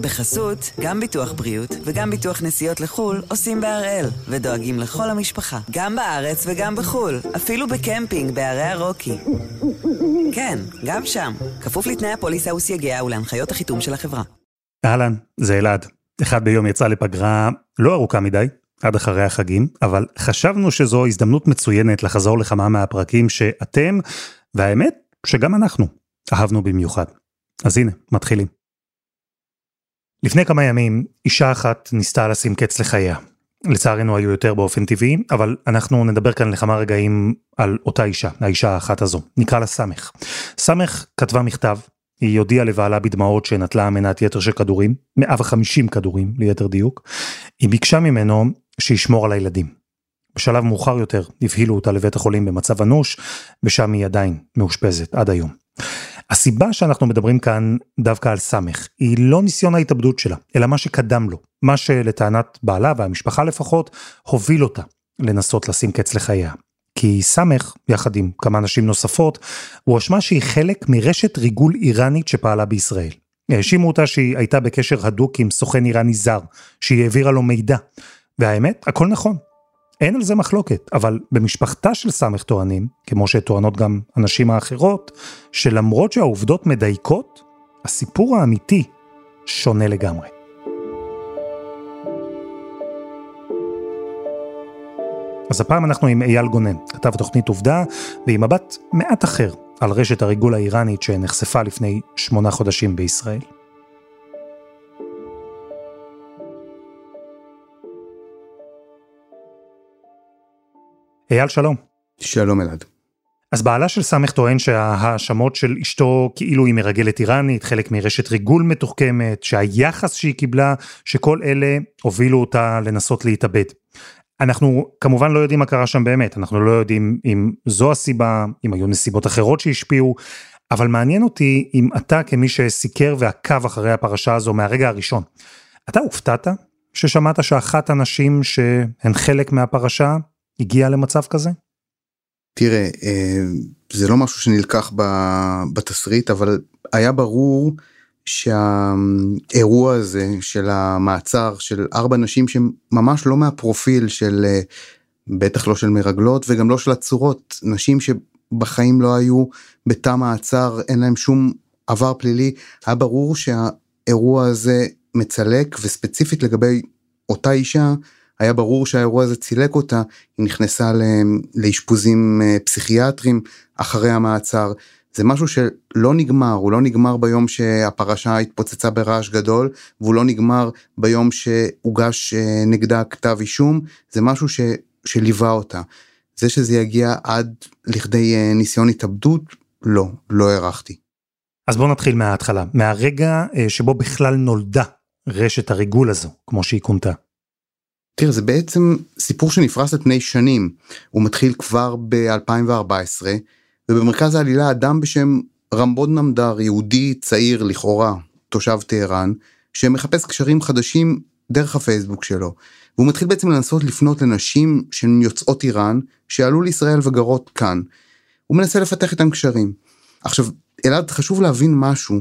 בחסות, גם ביטוח בריאות וגם ביטוח נסיעות לחו"ל עושים בהראל, ודואגים לכל המשפחה, גם בארץ וגם בחו"ל, אפילו בקמפינג בערי הרוקי. כן, גם שם, כפוף לתנאי הפוליסה וסייגיה ולהנחיות החיתום של החברה. אהלן, זה אלעד. אחד ביום יצא לפגרה לא ארוכה מדי, עד אחרי החגים, אבל חשבנו שזו הזדמנות מצוינת לחזור לכמה מהפרקים שאתם, והאמת שגם אנחנו, אהבנו במיוחד. אז הנה, מתחילים. לפני כמה ימים, אישה אחת ניסתה לשים קץ לחייה. לצערנו היו יותר באופן טבעי, אבל אנחנו נדבר כאן לכמה רגעים על אותה אישה, האישה האחת הזו. נקרא לה סמך. סמך כתבה מכתב, היא הודיעה לבעלה בדמעות שנטלה מנת יתר של כדורים, 150 כדורים ליתר דיוק. היא ביקשה ממנו שישמור על הילדים. בשלב מאוחר יותר הבהילו אותה לבית החולים במצב אנוש, ושם היא עדיין מאושפזת עד היום. הסיבה שאנחנו מדברים כאן דווקא על סמך, היא לא ניסיון ההתאבדות שלה, אלא מה שקדם לו, מה שלטענת בעלה והמשפחה לפחות, הוביל אותה לנסות לשים קץ לחייה. כי סמך, יחד עם כמה נשים נוספות, הואשמה שהיא חלק מרשת ריגול איראנית שפעלה בישראל. האשימו אותה שהיא הייתה בקשר הדוק עם סוכן איראני זר, שהיא העבירה לו מידע. והאמת, הכל נכון. אין על זה מחלוקת, אבל במשפחתה של סמך טוענים, כמו שטוענות גם הנשים האחרות, שלמרות שהעובדות מדייקות, הסיפור האמיתי שונה לגמרי. אז הפעם אנחנו עם אייל גונן, כתב תוכנית עובדה, ועם מבט מעט אחר על רשת הריגול האיראנית שנחשפה לפני שמונה חודשים בישראל. אייל שלום. שלום אלעד. אז בעלה של סמך טוען שההאשמות של אשתו כאילו היא מרגלת איראנית, חלק מרשת ריגול מתוחכמת, שהיחס שהיא קיבלה, שכל אלה הובילו אותה לנסות להתאבד. אנחנו כמובן לא יודעים מה קרה שם באמת, אנחנו לא יודעים אם זו הסיבה, אם היו נסיבות אחרות שהשפיעו, אבל מעניין אותי אם אתה כמי שסיקר ועקב אחרי הפרשה הזו מהרגע הראשון, אתה הופתעת ששמעת שאחת הנשים שהן חלק מהפרשה הגיעה למצב כזה? תראה, אה, זה לא משהו שנלקח בתסריט, אבל היה ברור שהאירוע הזה של המעצר של ארבע נשים שממש לא מהפרופיל של אה, בטח לא של מרגלות וגם לא של עצורות נשים שבחיים לא היו בתא מעצר אין להם שום עבר פלילי היה ברור שהאירוע הזה מצלק וספציפית לגבי אותה אישה היה ברור שהאירוע הזה צילק אותה היא נכנסה לאשפוזים אה, פסיכיאטרים אחרי המעצר זה משהו שלא נגמר, הוא לא נגמר ביום שהפרשה התפוצצה ברעש גדול, והוא לא נגמר ביום שהוגש אה, נגדה כתב אישום, זה משהו ש, שליווה אותה. זה שזה יגיע עד לכדי אה, ניסיון התאבדות, לא, לא הערכתי. אז בואו נתחיל מההתחלה, מהרגע שבו בכלל נולדה רשת הריגול הזו, כמו שהיא כונתה. תראה, זה בעצם סיפור שנפרס על פני שנים. הוא מתחיל כבר ב-2014, ובמרכז העלילה אדם בשם רמבוד נמדר, יהודי צעיר לכאורה, תושב טהרן, שמחפש קשרים חדשים דרך הפייסבוק שלו. והוא מתחיל בעצם לנסות לפנות לנשים שהן יוצאות איראן, שעלו לישראל וגרות כאן. הוא מנסה לפתח איתם קשרים. עכשיו, אלעד, חשוב להבין משהו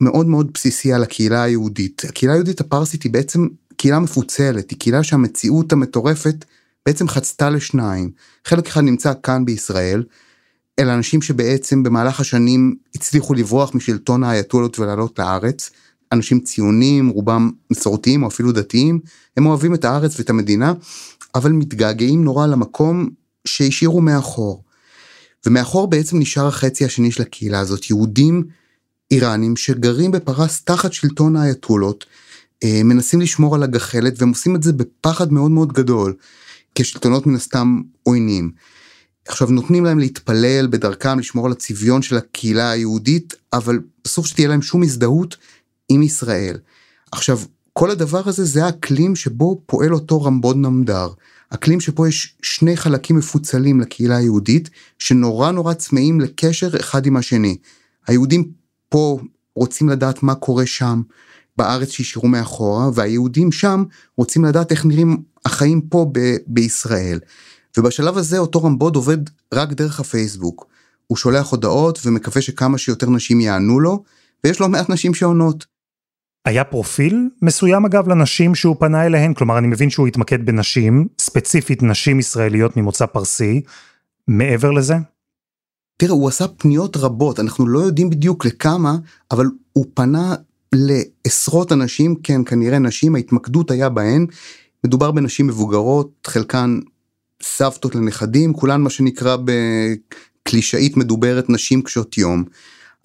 מאוד מאוד בסיסי על הקהילה היהודית. הקהילה היהודית הפרסית היא בעצם קהילה מפוצלת, היא קהילה שהמציאות המטורפת בעצם חצתה לשניים. חלק אחד נמצא כאן בישראל, אלה אנשים שבעצם במהלך השנים הצליחו לברוח משלטון האייתולות ולעלות לארץ. אנשים ציונים, רובם מסורתיים או אפילו דתיים, הם אוהבים את הארץ ואת המדינה, אבל מתגעגעים נורא למקום שהשאירו מאחור. ומאחור בעצם נשאר החצי השני של הקהילה הזאת, יהודים איראנים שגרים בפרס תחת שלטון האייתולות, מנסים לשמור על הגחלת והם עושים את זה בפחד מאוד מאוד גדול, כשלטונות מן הסתם עוינים. עכשיו נותנים להם להתפלל בדרכם לשמור על הצביון של הקהילה היהודית אבל בסוף שתהיה להם שום הזדהות עם ישראל. עכשיו כל הדבר הזה זה האקלים שבו פועל אותו רמבוד נמדר. אקלים שבו יש שני חלקים מפוצלים לקהילה היהודית שנורא נורא צמאים לקשר אחד עם השני. היהודים פה רוצים לדעת מה קורה שם בארץ שהשאירו מאחורה והיהודים שם רוצים לדעת איך נראים החיים פה ב- בישראל. ובשלב הזה אותו רמבוד עובד רק דרך הפייסבוק. הוא שולח הודעות ומקווה שכמה שיותר נשים יענו לו, ויש לא מעט נשים שעונות. היה פרופיל מסוים אגב לנשים שהוא פנה אליהן? כלומר, אני מבין שהוא התמקד בנשים, ספציפית נשים ישראליות ממוצא פרסי. מעבר לזה? תראה, הוא עשה פניות רבות, אנחנו לא יודעים בדיוק לכמה, אבל הוא פנה לעשרות אנשים, כן, כנראה נשים, ההתמקדות היה בהן. מדובר בנשים מבוגרות, חלקן סבתות לנכדים, כולן מה שנקרא בקלישאית מדוברת נשים קשות יום.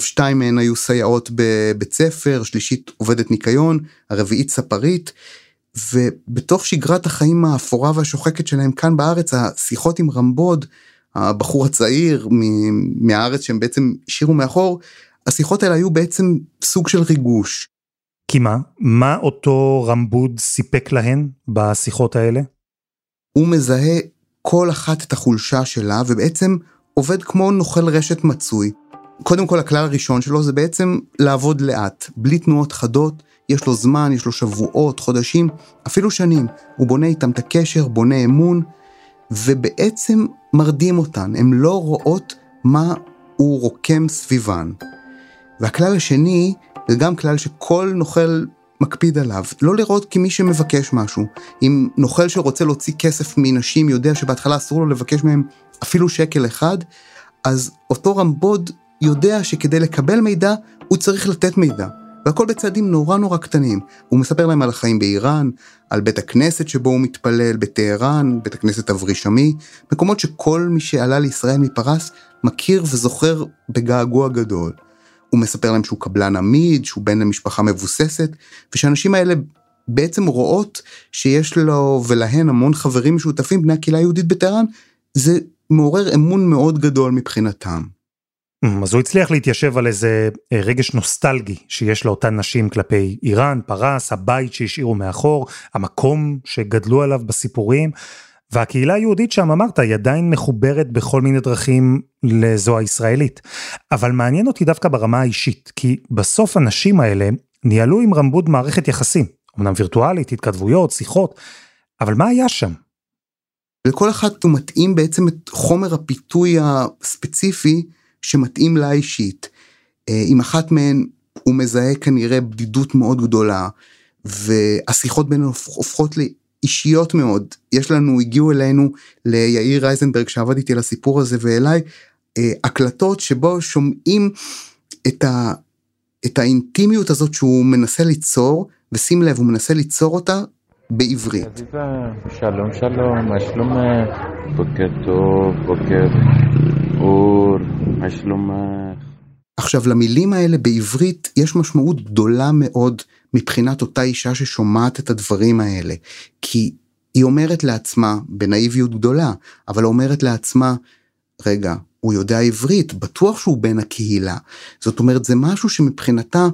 שתיים מהן היו סייעות בבית ספר, שלישית עובדת ניקיון, הרביעית ספרית, ובתוך שגרת החיים האפורה והשוחקת שלהם כאן בארץ, השיחות עם רמבוד, הבחור הצעיר מהארץ שהם בעצם השאירו מאחור, השיחות האלה היו בעצם סוג של ריגוש. כי מה? מה אותו רמבוד סיפק להן בשיחות האלה? הוא מזהה כל אחת את החולשה שלה ובעצם עובד כמו נוכל רשת מצוי. קודם כל הכלל הראשון שלו זה בעצם לעבוד לאט, בלי תנועות חדות, יש לו זמן, יש לו שבועות, חודשים, אפילו שנים. הוא בונה איתם את הקשר, בונה אמון, ובעצם מרדים אותן, הן לא רואות מה הוא רוקם סביבן. והכלל השני, זה גם כלל שכל נוכל מקפיד עליו, לא לראות כמי שמבקש משהו. אם נוכל שרוצה להוציא כסף מנשים יודע שבהתחלה אסור לו לבקש מהם אפילו שקל אחד, אז אותו רמבוד יודע שכדי לקבל מידע, הוא צריך לתת מידע. והכל בצעדים נורא נורא קטנים. הוא מספר להם על החיים באיראן, על בית הכנסת שבו הוא מתפלל, בטהרן, בית הכנסת אברישמי, מקומות שכל מי שעלה לישראל מפרס מכיר וזוכר בגעגוע גדול. הוא מספר להם שהוא קבלן עמיד, שהוא בן למשפחה מבוססת, ושהאנשים האלה בעצם רואות שיש לו ולהן המון חברים משותפים, בני הקהילה היהודית בטהרן, זה מעורר אמון מאוד גדול מבחינתם. אז הוא הצליח להתיישב על איזה אה, רגש נוסטלגי שיש לאותן נשים כלפי איראן, פרס, הבית שהשאירו מאחור, המקום שגדלו עליו בסיפורים. והקהילה היהודית שם, אמרת, היא עדיין מחוברת בכל מיני דרכים לזו הישראלית. אבל מעניין אותי דווקא ברמה האישית, כי בסוף הנשים האלה ניהלו עם רמבוד מערכת יחסים, אמנם וירטואלית, התכתבויות, שיחות, אבל מה היה שם? לכל אחת הוא מתאים בעצם את חומר הפיתוי הספציפי שמתאים לה אישית. אה, עם אחת מהן הוא מזהה כנראה בדידות מאוד גדולה, והשיחות בינינו הופכות לאישיות מאוד. יש לנו, הגיעו אלינו, ליאיר רייזנברג שעבד איתי על הסיפור הזה ואליי, אה, הקלטות שבו שומעים את, ה, את האינטימיות הזאת שהוא מנסה ליצור, ושים לב, הוא מנסה ליצור אותה בעברית. שלום שלום, מה שלומך? בוקר טוב, בוקר אור, מה שלומך? עכשיו למילים האלה בעברית יש משמעות גדולה מאוד מבחינת אותה אישה ששומעת את הדברים האלה. כי היא אומרת לעצמה, בנאיביות גדולה, אבל אומרת לעצמה, רגע, הוא יודע עברית, בטוח שהוא בן הקהילה. זאת אומרת, זה משהו שמבחינתה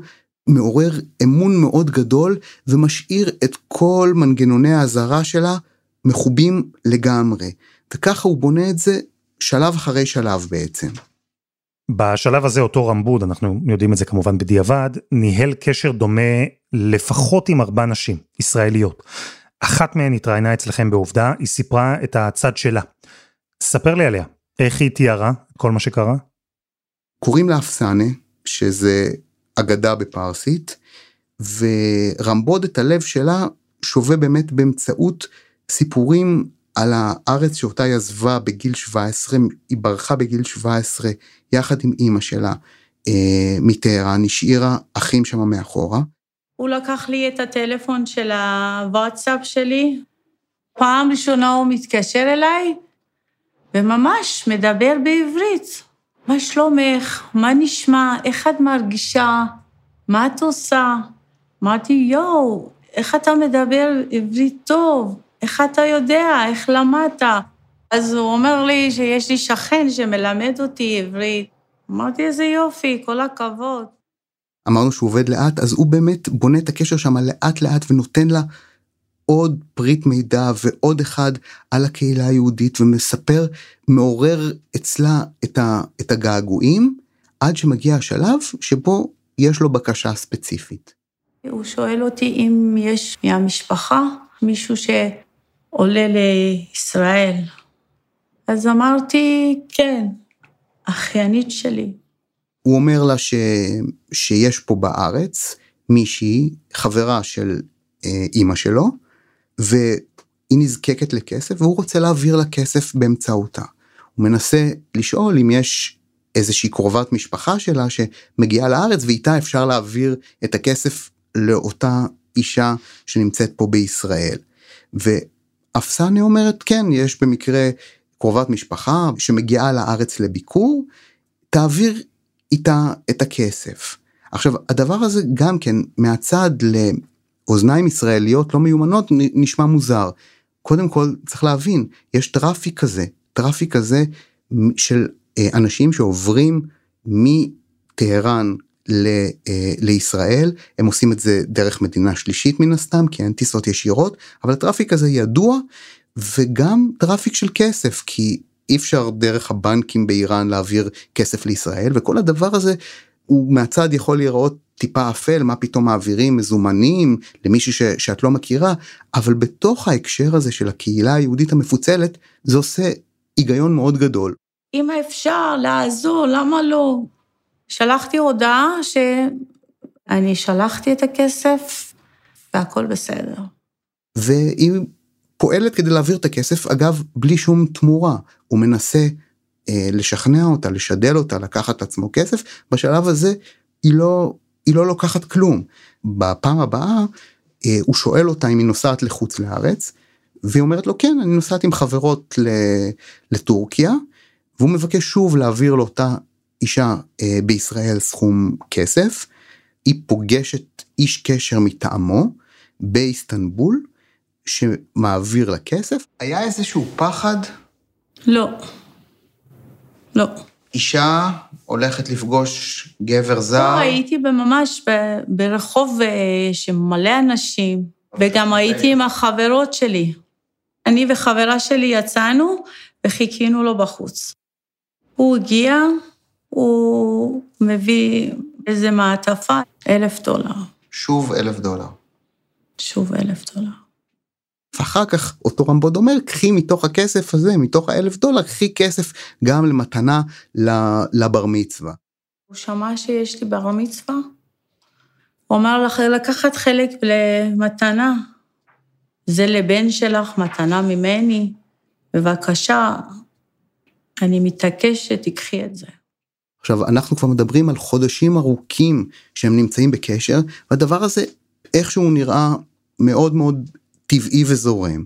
מעורר אמון מאוד גדול ומשאיר את כל מנגנוני האזהרה שלה מחובים לגמרי. וככה הוא בונה את זה שלב אחרי שלב בעצם. בשלב הזה אותו רמבוד, אנחנו יודעים את זה כמובן בדיעבד, ניהל קשר דומה לפחות עם ארבע נשים, ישראליות. אחת מהן התראיינה אצלכם בעובדה, היא סיפרה את הצד שלה. ספר לי עליה, איך היא תיארה את כל מה שקרה? קוראים לה אפסנה, שזה אגדה בפרסית, ורמבוד את הלב שלה שווה באמת באמצעות סיפורים על הארץ שאותה היא עזבה בגיל 17, היא ברחה בגיל 17 יחד עם אימא שלה אה, מטהרן, השאירה אחים שם מאחורה. הוא לקח לי את הטלפון של הוואטסאפ שלי, פעם ראשונה הוא מתקשר אליי, וממש מדבר בעברית. מה שלומך? מה נשמע? איך את מרגישה? מה את עושה? אמרתי, יואו, איך אתה מדבר עברית טוב? איך אתה יודע? איך למדת? אז הוא אומר לי שיש לי שכן שמלמד אותי עברית. אמרתי, איזה יופי, כל הכבוד. אמרנו שהוא עובד לאט, אז הוא באמת בונה את הקשר שם לאט לאט ונותן לה עוד פריט מידע ועוד אחד על הקהילה היהודית ומספר, מעורר אצלה את, ה, את הגעגועים, עד שמגיע השלב שבו יש לו בקשה ספציפית. הוא שואל אותי אם יש מהמשפחה מישהו שעולה לישראל. אז אמרתי, כן, אחיינית שלי. הוא אומר לה ש... שיש פה בארץ מישהי, חברה של אה, אימא שלו, והיא נזקקת לכסף והוא רוצה להעביר לה כסף באמצעותה. הוא מנסה לשאול אם יש איזושהי קרובת משפחה שלה שמגיעה לארץ ואיתה אפשר להעביר את הכסף לאותה אישה שנמצאת פה בישראל. ואפסניה אומרת כן יש במקרה קרובת משפחה שמגיעה לארץ לביקור תעביר איתה את הכסף. עכשיו הדבר הזה גם כן מהצד לאוזניים ישראליות לא מיומנות נשמע מוזר. קודם כל צריך להבין יש traffic כזה traffic כזה של אה, אנשים שעוברים מטהרן ל, אה, לישראל הם עושים את זה דרך מדינה שלישית מן הסתם כי אין טיסות ישירות אבל ה traffic הזה ידוע וגם traffic של כסף כי אי אפשר דרך הבנקים באיראן להעביר כסף לישראל וכל הדבר הזה הוא מהצד יכול להיראות טיפה אפל מה פתאום מעבירים מזומנים למישהו ש, שאת לא מכירה אבל בתוך ההקשר הזה של הקהילה היהודית המפוצלת זה עושה היגיון מאוד גדול. אם אפשר לעזור למה לא? שלחתי הודעה שאני שלחתי את הכסף והכל בסדר. והיא פועלת כדי להעביר את הכסף אגב בלי שום תמורה הוא מנסה אה, לשכנע אותה לשדל אותה לקחת לעצמו כסף בשלב הזה היא לא היא לא לוקחת כלום. בפעם הבאה אה, הוא שואל אותה אם היא נוסעת לחוץ לארץ והיא אומרת לו כן אני נוסעת עם חברות לטורקיה והוא מבקש שוב להעביר לאותה אישה אה, בישראל סכום כסף. היא פוגשת איש קשר מטעמו באיסטנבול שמעביר לה כסף. היה איזשהו פחד? לא. לא. אישה הולכת לפגוש גבר זר? לא, הייתי ממש ברחוב אה, שמלא אנשים, וגם הייתי עם החברות שלי. אני וחברה שלי יצאנו וחיכינו לו בחוץ. הוא הגיע, הוא מביא איזה מעטפה, אלף דולר. שוב אלף דולר. שוב אלף דולר. ואחר כך אותו רמבוד אומר קחי מתוך הכסף הזה מתוך האלף דולר קחי כסף גם למתנה לבר מצווה. הוא שמע שיש לי בר מצווה. הוא אמר לך לקחת חלק למתנה. זה לבן שלך מתנה ממני. בבקשה, אני מתעקשת, תיקחי את זה. עכשיו אנחנו כבר מדברים על חודשים ארוכים שהם נמצאים בקשר והדבר הזה איכשהו נראה מאוד מאוד טבעי וזורם.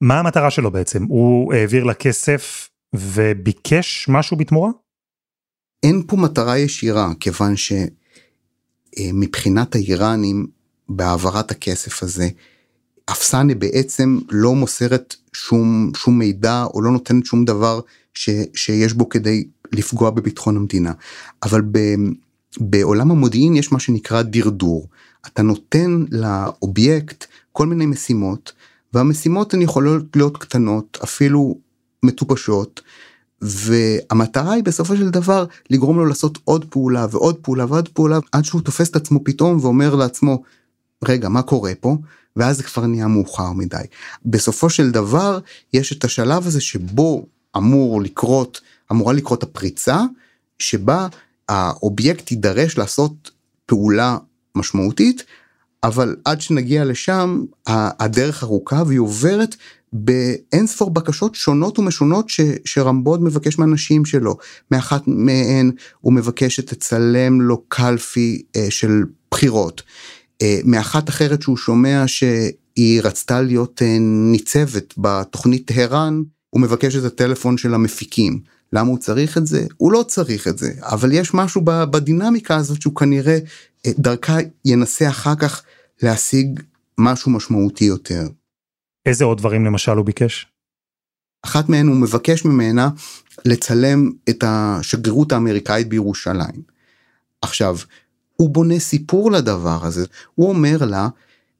מה המטרה שלו בעצם? הוא העביר לה כסף וביקש משהו בתמורה? אין פה מטרה ישירה כיוון שמבחינת האיראנים בהעברת הכסף הזה אפסנה בעצם לא מוסרת שום שום מידע או לא נותנת שום דבר ש, שיש בו כדי לפגוע בביטחון המדינה. אבל ב, בעולם המודיעין יש מה שנקרא דרדור. אתה נותן לאובייקט כל מיני משימות והמשימות הן יכולות להיות קטנות אפילו מטופשות והמטרה היא בסופו של דבר לגרום לו לעשות עוד פעולה ועוד פעולה ועוד פעולה עד שהוא תופס את עצמו פתאום ואומר לעצמו רגע מה קורה פה? ואז זה כבר נהיה מאוחר מדי. בסופו של דבר יש את השלב הזה שבו אמור לקרות אמורה לקרות הפריצה שבה האובייקט יידרש לעשות פעולה משמעותית אבל עד שנגיע לשם הדרך ארוכה והיא עוברת באין ספור בקשות שונות ומשונות ש, שרמבוד מבקש מהנשים שלו. מאחת מהן הוא מבקש שתצלם לו קלפי אה, של בחירות. אה, מאחת אחרת שהוא שומע שהיא רצתה להיות אה, ניצבת בתוכנית טהרן, הוא מבקש את הטלפון של המפיקים. למה הוא צריך את זה? הוא לא צריך את זה, אבל יש משהו בדינמיקה הזאת שהוא כנראה אה, דרכה ינסה אחר כך להשיג משהו משמעותי יותר. איזה עוד דברים למשל הוא ביקש? אחת מהן הוא מבקש ממנה לצלם את השגרירות האמריקאית בירושלים. עכשיו, הוא בונה סיפור לדבר הזה, הוא אומר לה,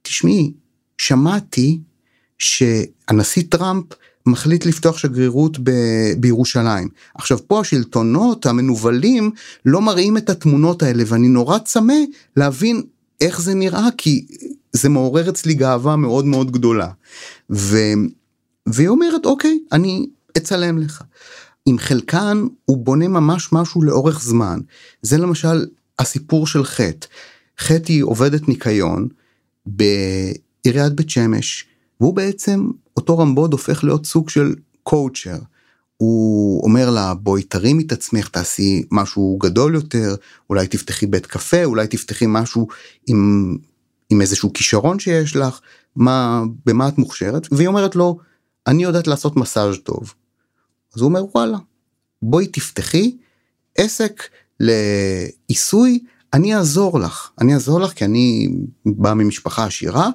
תשמעי, שמעתי שהנשיא טראמפ מחליט לפתוח שגרירות ב- בירושלים. עכשיו פה השלטונות המנוולים לא מראים את התמונות האלה ואני נורא צמא להבין איך זה נראה כי זה מעורר אצלי גאווה מאוד מאוד גדולה. ו... והיא אומרת אוקיי אני אצלם לך. עם חלקן הוא בונה ממש משהו לאורך זמן זה למשל הסיפור של חטא. חטי עובדת ניקיון בעיריית בית שמש, והוא בעצם, אותו רמבוד הופך להיות סוג של קואוצ'ר. הוא אומר לה בואי תרימי את עצמך תעשי משהו גדול יותר אולי תפתחי בית קפה אולי תפתחי משהו עם, עם איזשהו כישרון שיש לך מה במה את מוכשרת והיא אומרת לו אני יודעת לעשות מסאז' טוב. אז הוא אומר וואלה בואי תפתחי עסק לעיסוי אני אעזור לך אני אעזור לך כי אני בא ממשפחה עשירה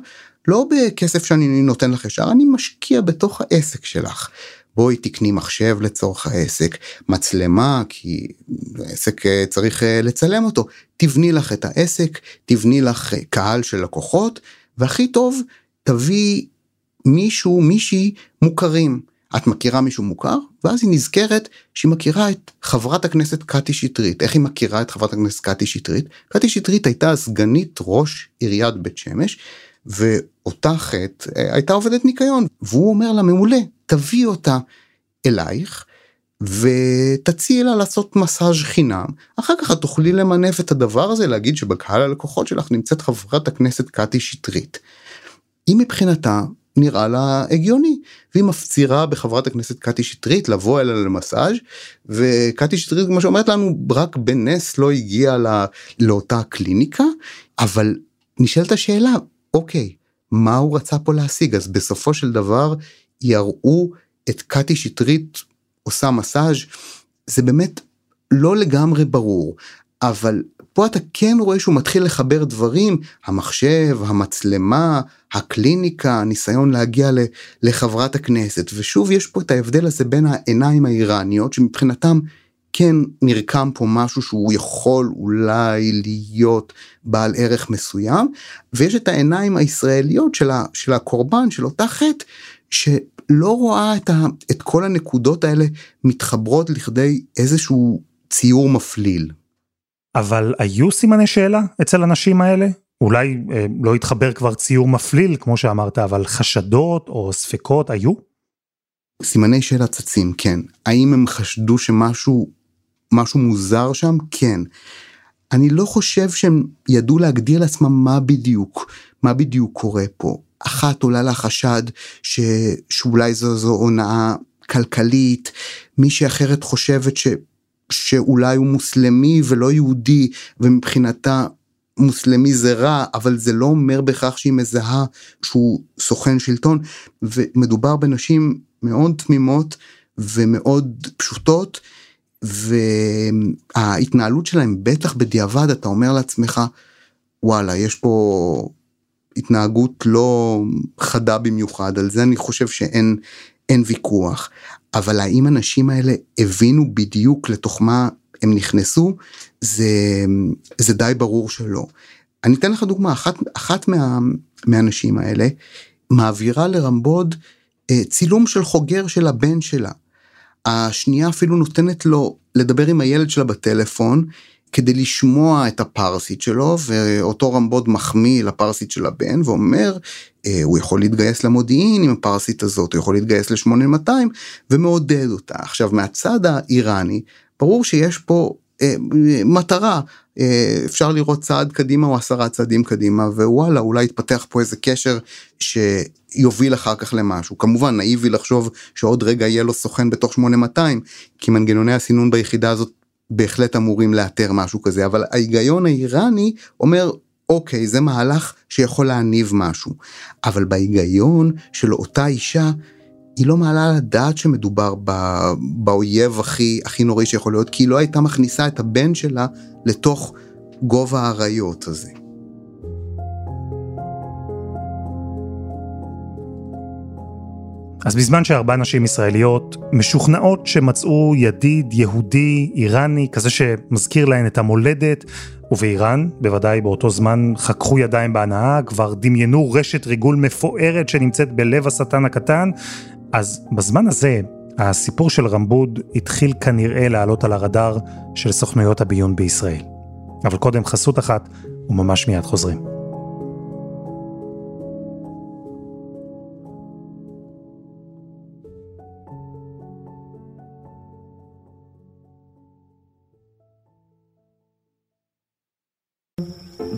לא בכסף שאני נותן לך ישר אני משקיע בתוך העסק שלך. בואי תקני מחשב לצורך העסק, מצלמה כי העסק אה, צריך אה, לצלם אותו, תבני לך את העסק, תבני לך אה, קהל של לקוחות, והכי טוב תביא מישהו מישהי מוכרים. את מכירה מישהו מוכר ואז היא נזכרת שהיא מכירה את חברת הכנסת קטי שטרית איך היא מכירה את חברת הכנסת קטי שטרית קטי שטרית הייתה סגנית ראש עיריית בית שמש ואותה חטא הייתה עובדת ניקיון והוא אומר לה מעולה תביא אותה אלייך ותציעי לה לעשות מסאז' חינם אחר כך את תוכלי למנף את הדבר הזה להגיד שבקהל הלקוחות שלך נמצאת חברת הכנסת קטי שטרית. היא מבחינתה נראה לה הגיוני והיא מפצירה בחברת הכנסת קטי שטרית לבוא אליה למסאז' וקטי שטרית כמו שאומרת לנו רק בנס לא הגיעה לא, לאותה קליניקה אבל נשאלת השאלה אוקיי מה הוא רצה פה להשיג? אז בסופו של דבר יראו את קטי שטרית עושה מסאז' זה באמת לא לגמרי ברור אבל פה אתה כן רואה שהוא מתחיל לחבר דברים המחשב המצלמה הקליניקה הניסיון להגיע לחברת הכנסת. ושוב יש פה את ההבדל הזה בין העיניים האיראניות שמבחינתם כן נרקם פה משהו שהוא יכול אולי להיות בעל ערך מסוים ויש את העיניים הישראליות של, ה, של הקורבן של אותה חטא שלא רואה את, ה, את כל הנקודות האלה מתחברות לכדי איזשהו ציור מפליל. אבל היו סימני שאלה אצל הנשים האלה? אולי אה, לא התחבר כבר ציור מפליל כמו שאמרת אבל חשדות או ספקות היו? סימני שאלה צצים כן האם הם חשדו שמשהו משהו מוזר שם? כן. אני לא חושב שהם ידעו להגדיר לעצמם מה בדיוק מה בדיוק קורה פה. אחת עולה לה חשד ש... שאולי זו, זו הונאה כלכלית, מישהי אחרת חושבת ש... שאולי הוא מוסלמי ולא יהודי ומבחינתה מוסלמי זה רע אבל זה לא אומר בהכרח שהיא מזהה שהוא סוכן שלטון. ומדובר בנשים מאוד תמימות ומאוד פשוטות וההתנהלות שלהם בטח בדיעבד אתה אומר לעצמך וואלה יש פה התנהגות לא חדה במיוחד, על זה אני חושב שאין אין ויכוח. אבל האם הנשים האלה הבינו בדיוק לתוך מה הם נכנסו, זה, זה די ברור שלא. אני אתן לך דוגמה, אחת, אחת מה, מהנשים האלה מעבירה לרמבוד אה, צילום של חוגר של הבן שלה. השנייה אפילו נותנת לו לדבר עם הילד שלה בטלפון, כדי לשמוע את הפרסית שלו ואותו רמבוד מחמיא לפרסית של הבן ואומר אה, הוא יכול להתגייס למודיעין עם הפרסית הזאת הוא יכול להתגייס ל-8200 ומעודד אותה. עכשיו מהצד האיראני ברור שיש פה אה, מטרה אפשר לראות צעד קדימה או עשרה צעדים קדימה ווואלה אולי יתפתח פה איזה קשר שיוביל אחר כך למשהו. כמובן נאיבי לחשוב שעוד רגע יהיה לו סוכן בתוך 8200 כי מנגנוני הסינון ביחידה הזאת בהחלט אמורים לאתר משהו כזה. אבל ההיגיון האיראני אומר אוקיי זה מהלך שיכול להניב משהו. אבל בהיגיון של אותה אישה היא לא מעלה על הדעת שמדובר באויב הכי הכי נוראי שיכול להיות כי היא לא הייתה מכניסה את הבן שלה לתוך גובה האריות הזה. אז בזמן שארבע נשים ישראליות משוכנעות שמצאו ידיד יהודי איראני, כזה שמזכיר להן את המולדת, ובאיראן, בוודאי באותו זמן, חככו ידיים בהנאה, כבר דמיינו רשת ריגול מפוארת שנמצאת בלב השטן הקטן, אז בזמן הזה, הסיפור של רמבוד התחיל כנראה לעלות על הרדאר של סוכנויות הביון בישראל. אבל קודם חסות אחת, וממש מיד חוזרים.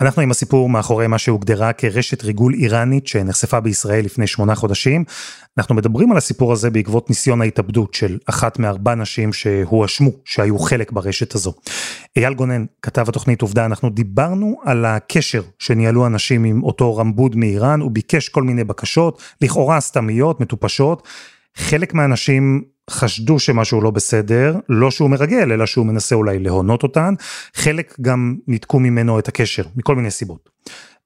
אנחנו עם הסיפור מאחורי מה שהוגדרה כרשת ריגול איראנית שנחשפה בישראל לפני שמונה חודשים. אנחנו מדברים על הסיפור הזה בעקבות ניסיון ההתאבדות של אחת מארבע נשים שהואשמו שהיו חלק ברשת הזו. אייל גונן, כתב התוכנית עובדה, אנחנו דיברנו על הקשר שניהלו אנשים עם אותו רמבוד מאיראן, הוא ביקש כל מיני בקשות, לכאורה סתמיות, מטופשות. חלק מהאנשים חשדו שמשהו לא בסדר, לא שהוא מרגל, אלא שהוא מנסה אולי להונות אותן, חלק גם ניתקו ממנו את הקשר, מכל מיני סיבות.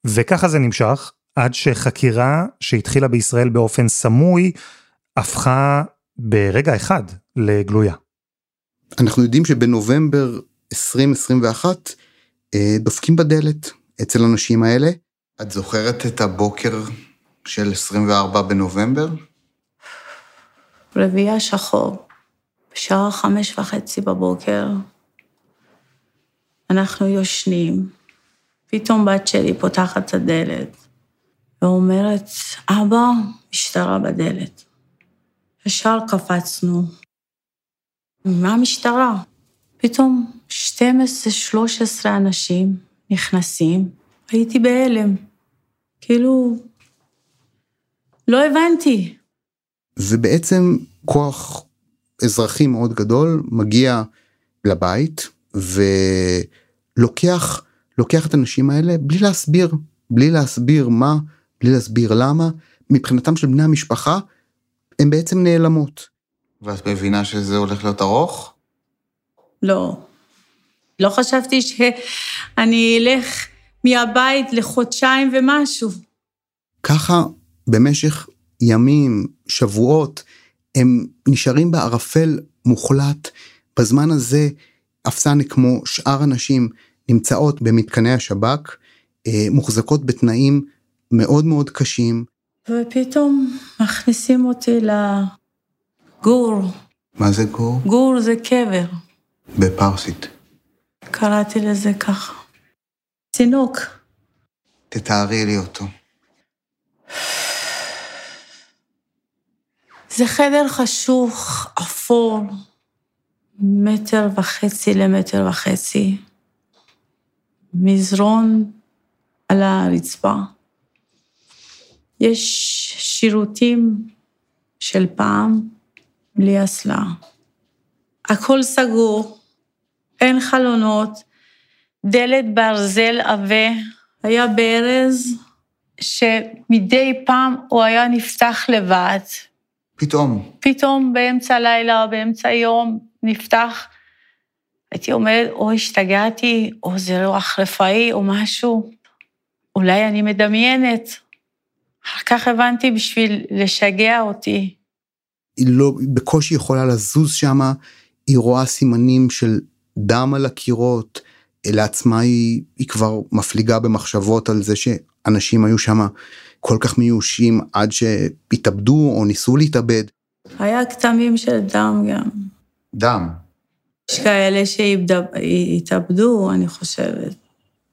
וככה זה נמשך, עד שחקירה שהתחילה בישראל באופן סמוי, הפכה ברגע אחד לגלויה. אנחנו יודעים שבנובמבר 2021 אה, דופקים בדלת אצל הנשים האלה. את זוכרת את הבוקר של 24 בנובמבר? רביעייה שחור, בשעה חמש וחצי בבוקר, אנחנו יושנים, פתאום בת שלי פותחת את הדלת ואומרת, אבא, משטרה בדלת. ישר קפצנו. מה המשטרה? פתאום 12-13 אנשים נכנסים, הייתי בהלם. כאילו, לא הבנתי. ובעצם כוח אזרחי מאוד גדול מגיע לבית ולוקח לוקח את הנשים האלה בלי להסביר בלי להסביר מה בלי להסביר למה מבחינתם של בני המשפחה הן בעצם נעלמות. ואת מבינה שזה הולך להיות ארוך? לא. לא חשבתי שאני אלך מהבית לחודשיים ומשהו. ככה במשך ימים, שבועות, הם נשארים בערפל מוחלט. בזמן הזה, אפסנה כמו שאר הנשים נמצאות במתקני השב"כ, אה, מוחזקות בתנאים מאוד מאוד קשים. ופתאום מכניסים אותי לגור. מה זה גור? גור זה קבר. בפרסית. קראתי לזה ככה. תינוק. תתארי לי אותו. זה חדר חשוך, אפור, מטר וחצי למטר וחצי. מזרון על הרצפה. יש שירותים של פעם בלי אסלה. הכל סגור, אין חלונות, דלת ברזל עבה, היה ברז שמדי פעם הוא היה נפתח לבד, פתאום. פתאום באמצע הלילה באמצע היום נפתח, הייתי אומרת, או השתגעתי, או זה רוח רפאי, או משהו. אולי אני מדמיינת. אחר כך הבנתי בשביל לשגע אותי. היא לא, בקושי יכולה לזוז שמה, היא רואה סימנים של דם על הקירות, לעצמה היא, היא כבר מפליגה במחשבות על זה שאנשים היו שמה כל כך מיואשים עד שהתאבדו או ניסו להתאבד. היה כתמים של דם גם. דם. יש כאלה שהתאבדו, אני חושבת.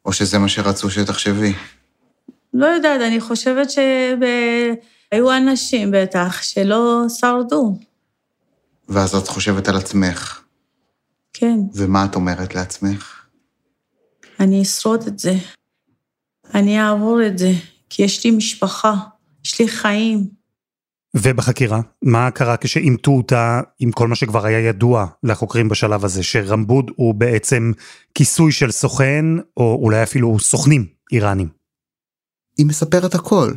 או שזה מה שרצו שתחשבי. לא יודעת, אני חושבת שהיו אנשים בטח שלא שרדו. ואז את חושבת על עצמך. כן. ומה את אומרת לעצמך? אני אשרוד את זה. אני אעבור את זה. כי יש לי משפחה, יש לי חיים. ובחקירה, מה קרה כשאימתו אותה עם כל מה שכבר היה ידוע לחוקרים בשלב הזה, שרמבוד הוא בעצם כיסוי של סוכן, או אולי אפילו סוכנים איראנים? היא מספרת הכל.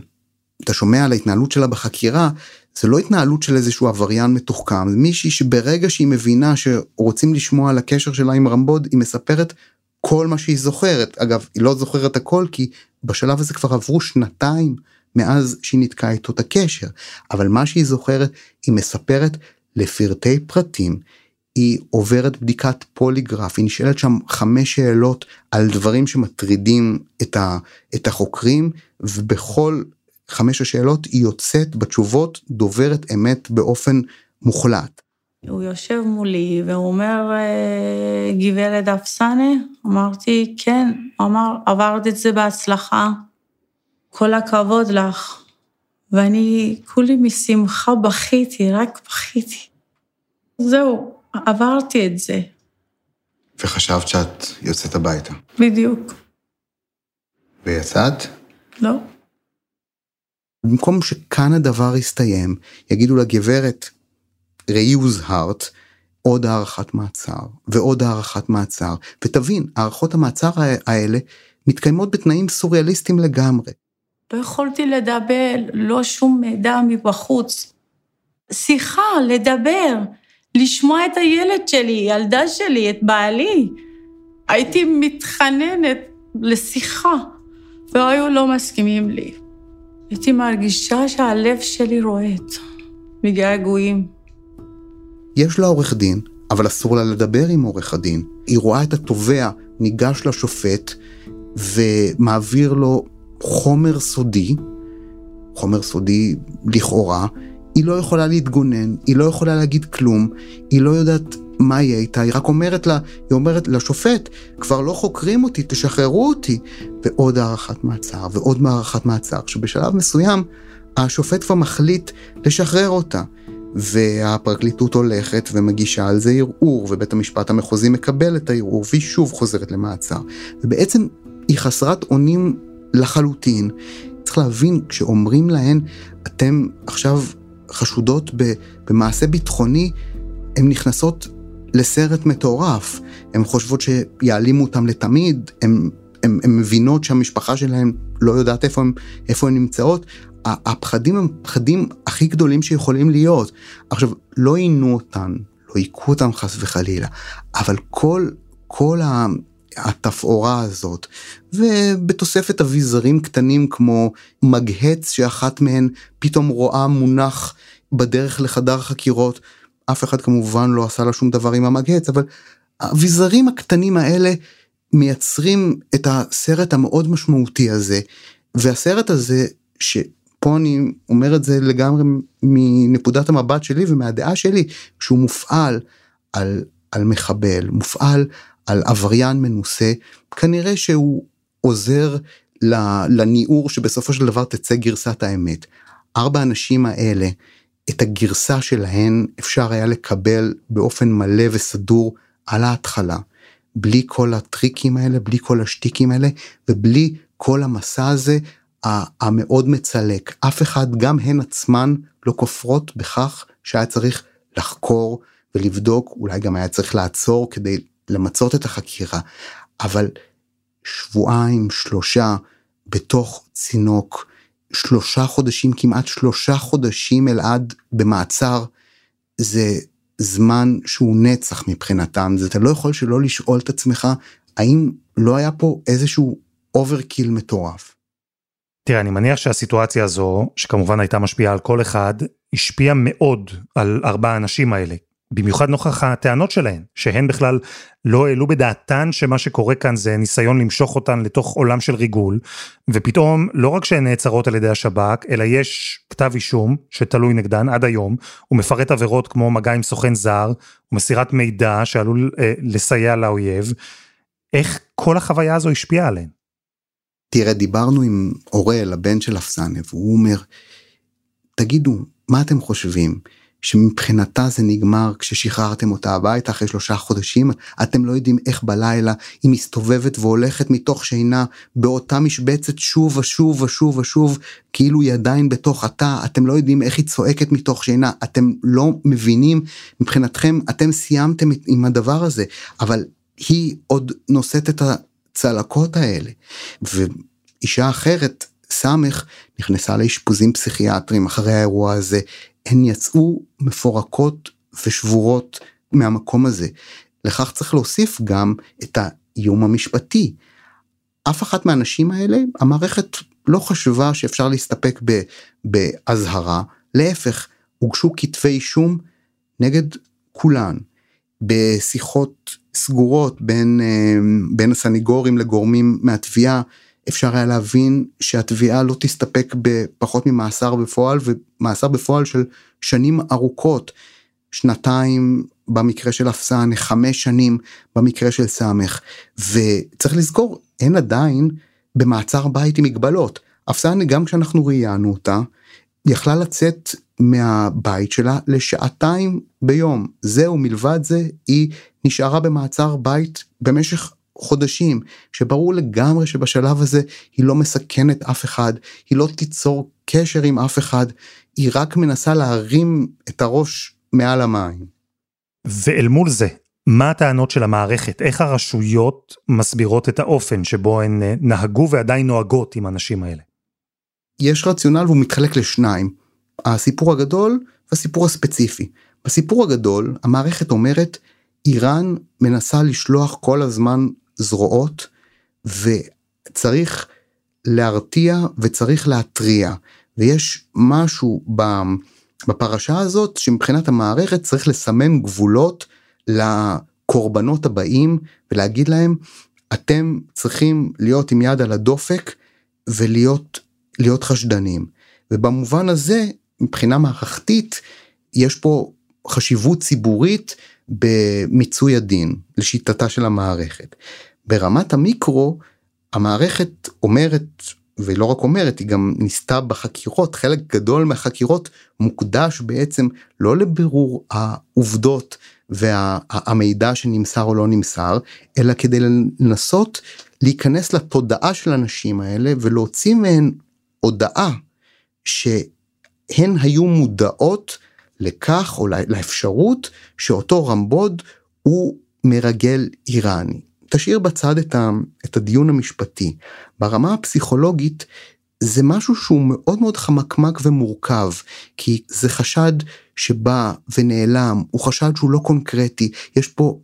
אתה שומע על ההתנהלות שלה בחקירה, זה לא התנהלות של איזשהו עבריין מתוחכם, זה מישהי שברגע שהיא מבינה שרוצים לשמוע על הקשר שלה עם רמבוד, היא מספרת כל מה שהיא זוכרת. אגב, היא לא זוכרת הכל כי בשלב הזה כבר עברו שנתיים מאז שהיא ניתקה איתו את הקשר. אבל מה שהיא זוכרת, היא מספרת לפרטי פרטים. היא עוברת בדיקת פוליגרף, היא נשאלת שם חמש שאלות על דברים שמטרידים את, ה, את החוקרים, ובכל חמש השאלות היא יוצאת בתשובות דוברת אמת באופן מוחלט. הוא יושב מולי והוא אומר, אה, גברת אפסנה? אמרתי, כן. הוא אמר, עברת את זה בהצלחה. כל הכבוד לך. ואני כולי משמחה בכיתי, רק בכיתי. זהו, עברתי את זה. וחשבת שאת יוצאת הביתה. בדיוק. ויצאת? לא. במקום שכאן הדבר יסתיים, יגידו לגברת, ראי הוזהרת, עוד הארכת מעצר, ועוד הארכת מעצר, ותבין, הארכות המעצר האלה מתקיימות בתנאים סוריאליסטיים לגמרי. לא יכולתי לדבר, לא שום מידע מבחוץ. שיחה, לדבר, לשמוע את הילד שלי, ילדה שלי, את בעלי. הייתי מתחננת לשיחה, והיו לא מסכימים לי. הייתי מרגישה שהלב שלי רועד מגעגועים. יש לה עורך דין, אבל אסור לה לדבר עם עורך הדין. היא רואה את התובע ניגש לשופט ומעביר לו חומר סודי, חומר סודי לכאורה, היא לא יכולה להתגונן, היא לא יכולה להגיד כלום, היא לא יודעת מה יהיה איתה, היא רק אומרת לה, היא אומרת לשופט, כבר לא חוקרים אותי, תשחררו אותי. ועוד הארכת מעצר, ועוד הארכת מעצר, שבשלב מסוים השופט כבר מחליט לשחרר אותה. והפרקליטות הולכת ומגישה על זה ערעור, ובית המשפט המחוזי מקבל את הערעור, והיא שוב חוזרת למעצר. ובעצם היא חסרת אונים לחלוטין. צריך להבין, כשאומרים להן, אתם עכשיו חשודות במעשה ביטחוני, הן נכנסות לסרט מטורף. הן חושבות שיעלימו אותם לתמיד, הן מבינות שהמשפחה שלהן לא יודעת איפה הן, איפה הן נמצאות. הפחדים הם הפחדים הכי גדולים שיכולים להיות. עכשיו, לא עינו אותן, לא היכו אותן חס וחלילה, אבל כל, כל התפאורה הזאת, ובתוספת אביזרים קטנים כמו מגהץ שאחת מהן פתאום רואה מונח בדרך לחדר חקירות, אף אחד כמובן לא עשה לה שום דבר עם המגהץ, אבל האביזרים הקטנים האלה מייצרים את הסרט המאוד משמעותי הזה, והסרט הזה, שפה אני אומר את זה לגמרי מנקודת המבט שלי ומהדעה שלי, שהוא מופעל על, על מחבל, מופעל על עבריין מנוסה, כנראה שהוא עוזר לניעור שבסופו של דבר תצא גרסת האמת. ארבע הנשים האלה, את הגרסה שלהן אפשר היה לקבל באופן מלא וסדור על ההתחלה, בלי כל הטריקים האלה, בלי כל השטיקים האלה, ובלי כל המסע הזה המאוד מצלק. אף אחד, גם הן עצמן, לא כופרות בכך שהיה צריך לחקור ולבדוק, אולי גם היה צריך לעצור כדי למצות את החקירה, אבל שבועיים, שלושה, בתוך צינוק, שלושה חודשים, כמעט שלושה חודשים אלעד במעצר, זה זמן שהוא נצח מבחינתם, זה אתה לא יכול שלא לשאול את עצמך, האם לא היה פה איזשהו overkill מטורף. תראה, אני מניח שהסיטואציה הזו, שכמובן הייתה משפיעה על כל אחד, השפיעה מאוד על ארבע האנשים האלה. במיוחד נוכח הטענות שלהן, שהן בכלל לא העלו בדעתן שמה שקורה כאן זה ניסיון למשוך אותן לתוך עולם של ריגול, ופתאום לא רק שהן נעצרות על ידי השב"כ, אלא יש כתב אישום שתלוי נגדן עד היום, הוא מפרט עבירות כמו מגע עם סוכן זר, ומסירת מידע שעלול אה, לסייע לאויב. איך כל החוויה הזו השפיעה עליהן? תראה, דיברנו עם אוראל, הבן של אפסנה, והוא אומר, תגידו, מה אתם חושבים? שמבחינתה זה נגמר כששחררתם אותה הביתה אחרי שלושה חודשים, אתם לא יודעים איך בלילה היא מסתובבת והולכת מתוך שינה באותה משבצת שוב ושוב ושוב ושוב, כאילו היא עדיין בתוך התא, אתם לא יודעים איך היא צועקת מתוך שינה, אתם לא מבינים, מבחינתכם אתם סיימתם עם הדבר הזה, אבל היא עוד נושאת את הצלקות האלה. ואישה אחרת, סמך, נכנסה לאשפוזים פסיכיאטרים אחרי האירוע הזה, הן יצאו מפורקות ושבורות מהמקום הזה. לכך צריך להוסיף גם את האיום המשפטי. אף אחת מהנשים האלה, המערכת לא חשבה שאפשר להסתפק באזהרה, להפך, הוגשו כתבי אישום נגד כולן. בשיחות סגורות בין, אה, בין הסניגורים לגורמים מהתביעה, אפשר היה להבין שהתביעה לא תסתפק בפחות ממאסר בפועל ומאסר בפועל של שנים ארוכות. שנתיים במקרה של אפסן, חמש שנים במקרה של סמך. וצריך לזכור, אין עדיין במעצר בית עם מגבלות. אפסן, גם כשאנחנו ראיינו אותה, יכלה לצאת מהבית שלה לשעתיים ביום. זהו, מלבד זה, היא נשארה במעצר בית במשך חודשים, שברור לגמרי שבשלב הזה היא לא מסכנת אף אחד, היא לא תיצור קשר עם אף אחד, היא רק מנסה להרים את הראש מעל המים. ואל מול זה, מה הטענות של המערכת? איך הרשויות מסבירות את האופן שבו הן אה, נהגו ועדיין נוהגות עם האנשים האלה? יש רציונל והוא מתחלק לשניים, הסיפור הגדול והסיפור הספציפי. בסיפור הגדול המערכת אומרת איראן מנסה לשלוח כל הזמן זרועות וצריך להרתיע וצריך להתריע ויש משהו בפרשה הזאת שמבחינת המערכת צריך לסמן גבולות לקורבנות הבאים ולהגיד להם אתם צריכים להיות עם יד על הדופק ולהיות להיות חשדנים ובמובן הזה מבחינה מערכתית יש פה חשיבות ציבורית במיצוי הדין לשיטתה של המערכת. ברמת המיקרו המערכת אומרת ולא רק אומרת היא גם ניסתה בחקירות חלק גדול מהחקירות מוקדש בעצם לא לבירור העובדות והמידע שנמסר או לא נמסר אלא כדי לנסות להיכנס לתודעה של הנשים האלה ולהוציא מהן הודעה שהן היו מודעות לכך או לאפשרות שאותו רמבוד הוא מרגל איראני. תשאיר בצד את, ה, את הדיון המשפטי. ברמה הפסיכולוגית זה משהו שהוא מאוד מאוד חמקמק ומורכב כי זה חשד שבא ונעלם הוא חשד שהוא לא קונקרטי יש פה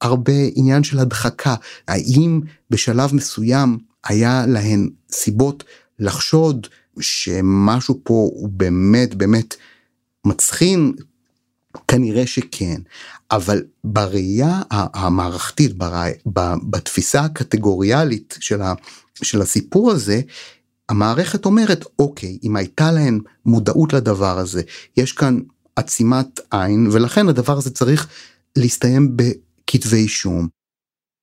הרבה עניין של הדחקה. האם בשלב מסוים היה להן סיבות לחשוד שמשהו פה הוא באמת באמת מצחין? כנראה שכן אבל בראייה המערכתית בתפיסה הקטגוריאלית של, ה, של הסיפור הזה המערכת אומרת אוקיי אם הייתה להן מודעות לדבר הזה יש כאן עצימת עין ולכן הדבר הזה צריך להסתיים בכתבי אישום.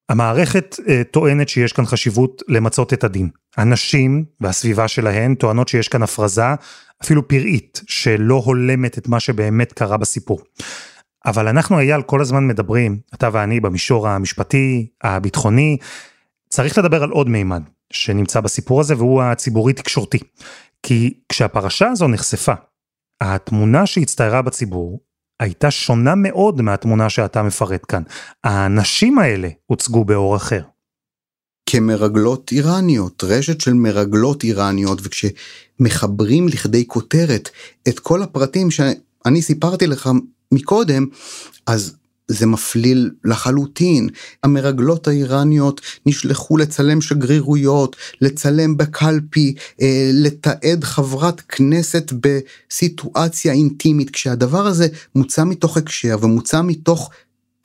המערכת uh, טוענת שיש כאן חשיבות למצות את הדין. הנשים והסביבה שלהן טוענות שיש כאן הפרזה, אפילו פראית, שלא הולמת את מה שבאמת קרה בסיפור. אבל אנחנו אייל כל הזמן מדברים, אתה ואני, במישור המשפטי, הביטחוני, צריך לדבר על עוד מימד שנמצא בסיפור הזה והוא הציבורי תקשורתי. כי כשהפרשה הזו נחשפה, התמונה שהצטיירה בציבור הייתה שונה מאוד מהתמונה שאתה מפרט כאן. האנשים האלה הוצגו באור אחר. כמרגלות איראניות, רשת של מרגלות איראניות, וכשמחברים לכדי כותרת את כל הפרטים שאני סיפרתי לך מקודם, אז זה מפליל לחלוטין. המרגלות האיראניות נשלחו לצלם שגרירויות, לצלם בקלפי, אה, לתעד חברת כנסת בסיטואציה אינטימית, כשהדבר הזה מוצא מתוך הקשר ומוצא מתוך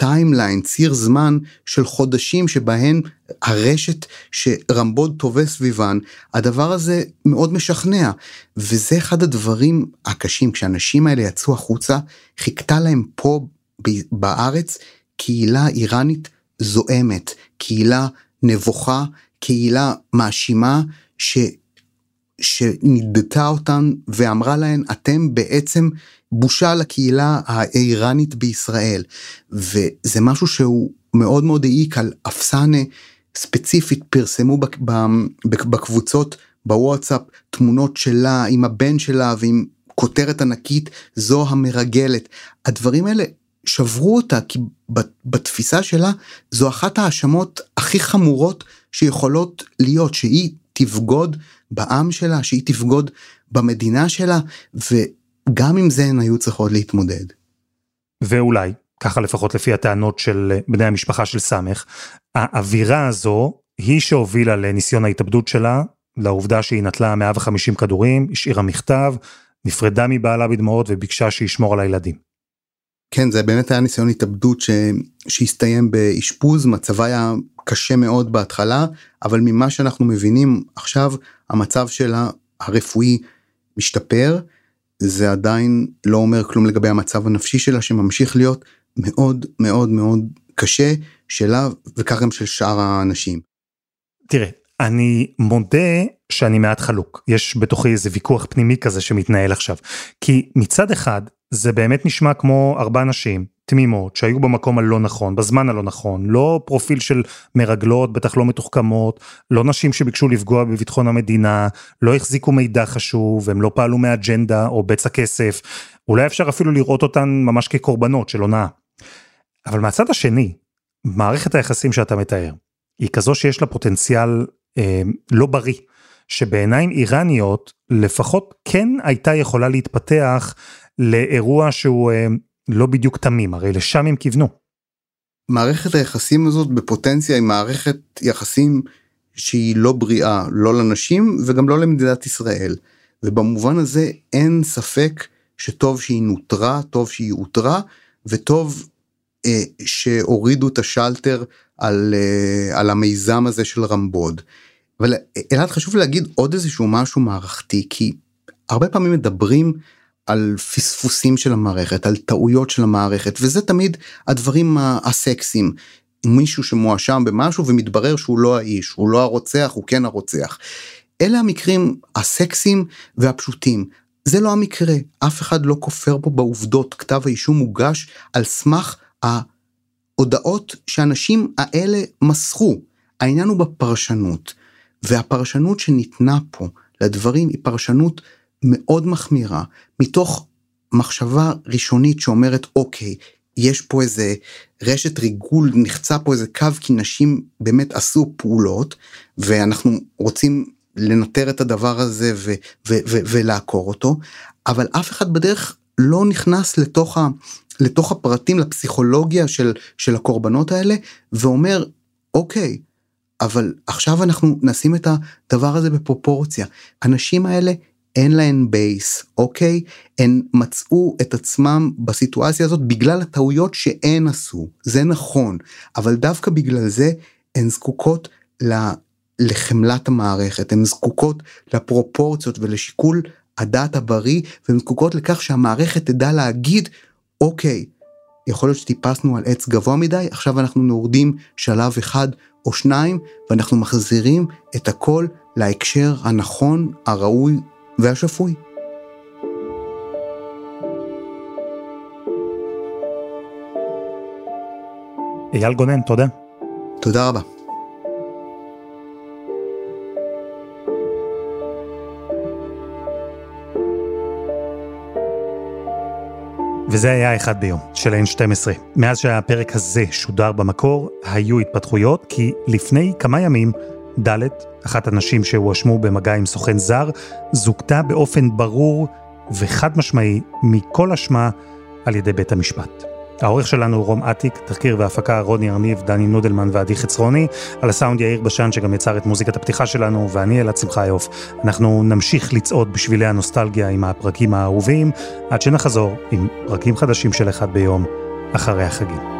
timeline, ציר זמן של חודשים שבהן הרשת שרמבוד טווה סביבן, הדבר הזה מאוד משכנע. וזה אחד הדברים הקשים, כשהאנשים האלה יצאו החוצה, חיכתה להם פה בארץ קהילה איראנית זועמת, קהילה נבוכה, קהילה מאשימה ש... שנדתה אותן ואמרה להן אתם בעצם בושה לקהילה האיראנית בישראל וזה משהו שהוא מאוד מאוד העיק על אפסנה ספציפית. פרסמו בקבוצות בוואטסאפ תמונות שלה עם הבן שלה ועם כותרת ענקית זו המרגלת הדברים האלה שברו אותה כי בתפיסה שלה זו אחת ההאשמות הכי חמורות שיכולות להיות שהיא תבגוד בעם שלה שהיא תבגוד במדינה שלה וגם עם זה הן היו צריכות להתמודד. ואולי ככה לפחות לפי הטענות של בני המשפחה של סמך האווירה הזו היא שהובילה לניסיון ההתאבדות שלה לעובדה שהיא נטלה 150 כדורים השאירה מכתב נפרדה מבעלה בדמעות וביקשה שישמור על הילדים. כן זה באמת היה ניסיון התאבדות ש... שהסתיים באשפוז מצבה היה קשה מאוד בהתחלה אבל ממה שאנחנו מבינים עכשיו המצב שלה הרפואי משתפר זה עדיין לא אומר כלום לגבי המצב הנפשי שלה שממשיך להיות מאוד מאוד מאוד קשה שלה וכך גם של שאר האנשים. תראה, אני מודה שאני מעט חלוק. יש בתוכי איזה ויכוח פנימי כזה שמתנהל עכשיו. כי מצד אחד, זה באמת נשמע כמו ארבע נשים תמימות שהיו במקום הלא נכון, בזמן הלא נכון, לא פרופיל של מרגלות, בטח לא מתוחכמות, לא נשים שביקשו לפגוע בביטחון המדינה, לא החזיקו מידע חשוב, הם לא פעלו מאג'נדה או בצע כסף, אולי אפשר אפילו לראות אותן ממש כקורבנות של הונאה. אבל מהצד השני, מערכת היחסים שאתה מתאר, היא כזו שיש לה פוטנציאל אה, לא בריא, שבעיניים איראניות לפחות כן הייתה יכולה להתפתח לאירוע שהוא אה, לא בדיוק תמים, הרי לשם הם כיוונו. מערכת היחסים הזאת בפוטנציה היא מערכת יחסים שהיא לא בריאה, לא לנשים וגם לא למדינת ישראל. ובמובן הזה אין ספק שטוב שהיא נותרה, טוב שהיא אותרה, וטוב אה, שהורידו את השלטר על, אה, על המיזם הזה של רמבוד. אבל אלעד חשוב להגיד עוד איזשהו משהו מערכתי, כי הרבה פעמים מדברים על פספוסים של המערכת, על טעויות של המערכת, וזה תמיד הדברים הסקסיים. מישהו שמואשם במשהו ומתברר שהוא לא האיש, הוא לא הרוצח, הוא כן הרוצח. אלה המקרים הסקסיים והפשוטים. זה לא המקרה, אף אחד לא כופר פה בעובדות, כתב האישום מוגש על סמך ההודעות שאנשים האלה מסרו. העניין הוא בפרשנות, והפרשנות שניתנה פה לדברים היא פרשנות מאוד מחמירה, מתוך מחשבה ראשונית שאומרת אוקיי, יש פה איזה רשת ריגול, נחצה פה איזה קו כי נשים באמת עשו פעולות ואנחנו רוצים לנטר את הדבר הזה ו- ו- ו- ולעקור אותו, אבל אף אחד בדרך לא נכנס לתוך, ה- לתוך הפרטים, לפסיכולוגיה של, של הקורבנות האלה ואומר אוקיי, אבל עכשיו אנחנו נשים את הדבר הזה בפרופורציה. הנשים האלה אין להן בייס, אוקיי? הן מצאו את עצמם בסיטואציה הזאת בגלל הטעויות שהן עשו, זה נכון, אבל דווקא בגלל זה הן זקוקות. לחמלת המערכת, הן זקוקות לפרופורציות ולשיקול הדעת הבריא, והן זקוקות לכך שהמערכת תדע להגיד, אוקיי, יכול להיות שטיפסנו על עץ גבוה מדי, עכשיו אנחנו נורדים שלב אחד או שניים, ואנחנו מחזירים את הכל להקשר הנכון, הראוי והשפוי. אייל גונן, תודה. תודה רבה. וזה היה אחד ביום של N12. מאז שהפרק הזה שודר במקור, היו התפתחויות, כי לפני כמה ימים ד', אחת הנשים שהואשמו במגע עם סוכן זר, זוכתה באופן ברור וחד משמעי מכל אשמה על ידי בית המשפט. העורך שלנו רום אטיק, תחקיר והפקה רוני ארניב, דני נודלמן ועדי חצרוני, על הסאונד יאיר בשן שגם יצר את מוזיקת הפתיחה שלנו, ואני אלעד שמחיוף. אנחנו נמשיך לצעוד בשבילי הנוסטלגיה עם הפרקים האהובים, עד שנחזור עם פרקים חדשים של אחד ביום, אחרי החגים.